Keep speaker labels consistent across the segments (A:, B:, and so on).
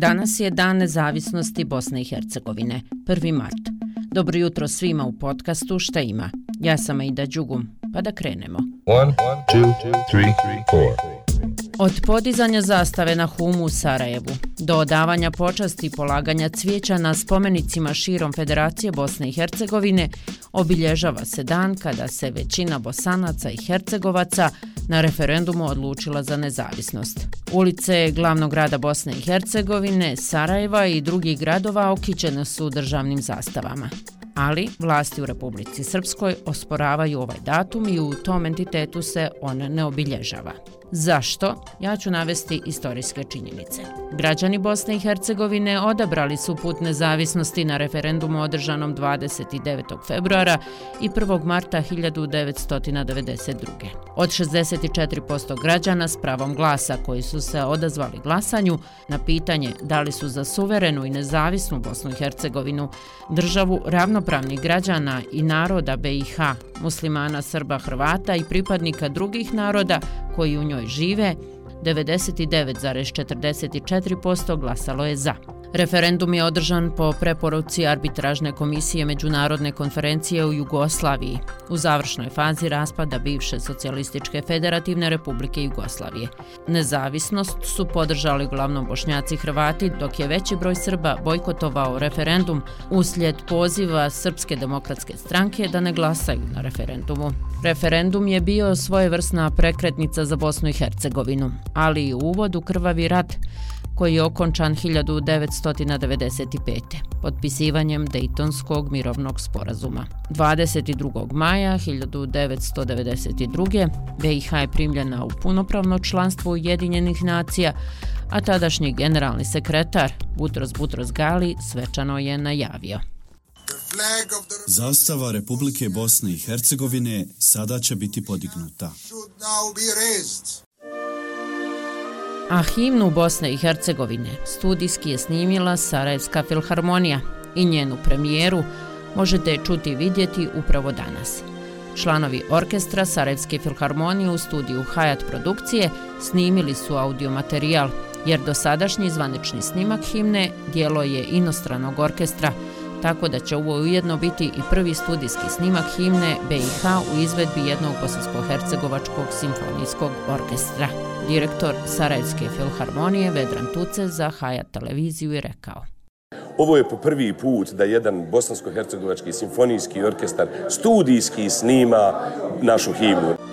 A: Danas je Dan nezavisnosti Bosne i Hercegovine, 1. mart. Dobro jutro svima u podcastu Šta ima. Ja sam Aida Đugum, pa da krenemo. 1, 2, 3, 4. Od podizanja zastave na Humu u Sarajevu do odavanja počasti i polaganja cvijeća na spomenicima širom Federacije Bosne i Hercegovine obilježava se dan kada se većina bosanaca i hercegovaca na referendumu odlučila za nezavisnost. Ulice glavnog grada Bosne i Hercegovine, Sarajeva i drugih gradova okićene su državnim zastavama ali vlasti u Republici Srpskoj osporavaju ovaj datum i u tom entitetu se on ne obilježava. Zašto? Ja ću navesti istorijske činjenice. Građani Bosne i Hercegovine odabrali su put nezavisnosti na referendumu održanom 29. februara i 1. marta 1992. Od 64% građana s pravom glasa koji su se odazvali glasanju na pitanje da li su za suverenu i nezavisnu Bosnu i Hercegovinu državu ravnopravnih građana i naroda BiH, muslimana, Srba, Hrvata i pripadnika drugih naroda koji u njoj žive, 99,44% glasalo je za. Referendum je održan po preporuci arbitražne komisije Međunarodne konferencije u Jugoslaviji u završnoj fazi raspada bivše socijalističke federativne republike Jugoslavije. Nezavisnost su podržali glavno bošnjaci Hrvati, dok je veći broj Srba bojkotovao referendum uslijed poziva Srpske demokratske stranke da ne glasaju na referendumu. Referendum je bio svojevrsna prekretnica za Bosnu i Hercegovinu, ali i uvod u krvavi rat koji je okončan 1995. potpisivanjem Dejtonskog mirovnog sporazuma. 22. maja 1992. BiH je primljena u punopravno članstvo Ujedinjenih nacija, a tadašnji generalni sekretar Butros Butros Gali svečano je najavio.
B: Zastava Republike Bosne i Hercegovine sada će biti podignuta.
A: A himnu Bosne i Hercegovine studijski je snimila Sarajevska filharmonija i njenu premijeru možete čuti i vidjeti upravo danas. Članovi orkestra Sarajevske filharmonije u studiju Hayat produkcije snimili su audiomaterijal, jer dosadašnji zvanični snimak himne dijelo je inostranog orkestra, tako da će ovo ujedno biti i prvi studijski snimak himne BiH u izvedbi jednog bosansko-hercegovačkog simfonijskog orkestra. Direktor Sarajevske filharmonije Vedran Tuce za Hayat televiziju je rekao.
C: Ovo je po prvi put da jedan bosansko-hercegovački simfonijski orkestar studijski snima našu himnu.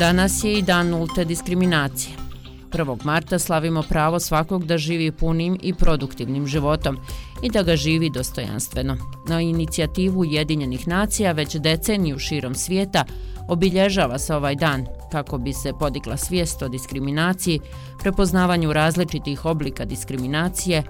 A: Danas je i dan nulte diskriminacije. 1. marta slavimo pravo svakog da živi punim i produktivnim životom i da ga živi dostojanstveno. Na inicijativu Jedinjenih nacija već deceniju širom svijeta obilježava se ovaj dan kako bi se podigla svijest o diskriminaciji, prepoznavanju različitih oblika diskriminacije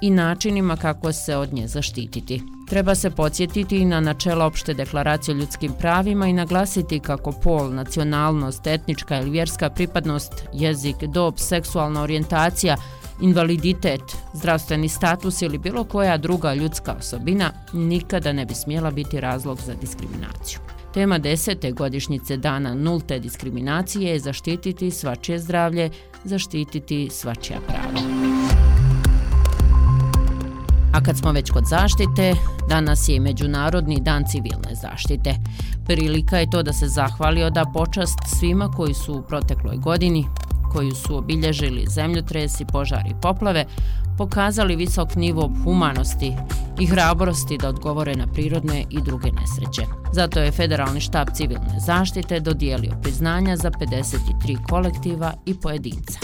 A: i načinima kako se od nje zaštititi. Treba se podsjetiti na načela opšte deklaracije o ljudskim pravima i naglasiti kako pol, nacionalnost, etnička ili vjerska pripadnost, jezik, dob, seksualna orijentacija, invaliditet, zdravstveni status ili bilo koja druga ljudska osobina nikada ne bi smjela biti razlog za diskriminaciju. Tema desete godišnjice dana nulte diskriminacije je zaštititi svačije zdravlje, zaštititi svačija prava. A kad smo već kod zaštite, danas je i Međunarodni dan civilne zaštite. Prilika je to da se zahvali da počast svima koji su u protekloj godini, koju su obilježili zemljotresi, požari i poplave, pokazali visok nivo humanosti i hrabrosti da odgovore na prirodne i druge nesreće. Zato je Federalni štab civilne zaštite dodijelio priznanja za 53 kolektiva i pojedinca.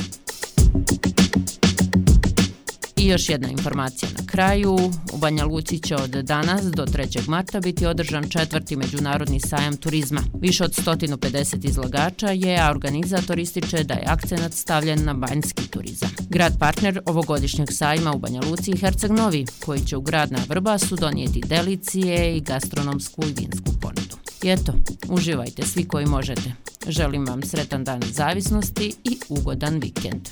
A: I još jedna informacija na kraju. U Banja Luci će od danas do 3. marta biti održan četvrti međunarodni sajam turizma. Više od 150 izlagača je, a organizator ističe da je akcenat stavljen na banjski turizam. Grad partner ovogodišnjeg sajma u Banja Luci i Herceg Novi, koji će u grad na Vrbasu donijeti delicije i gastronomsku i vinsku ponudu. I eto, uživajte svi koji možete. Želim vam sretan dan zavisnosti i ugodan vikend.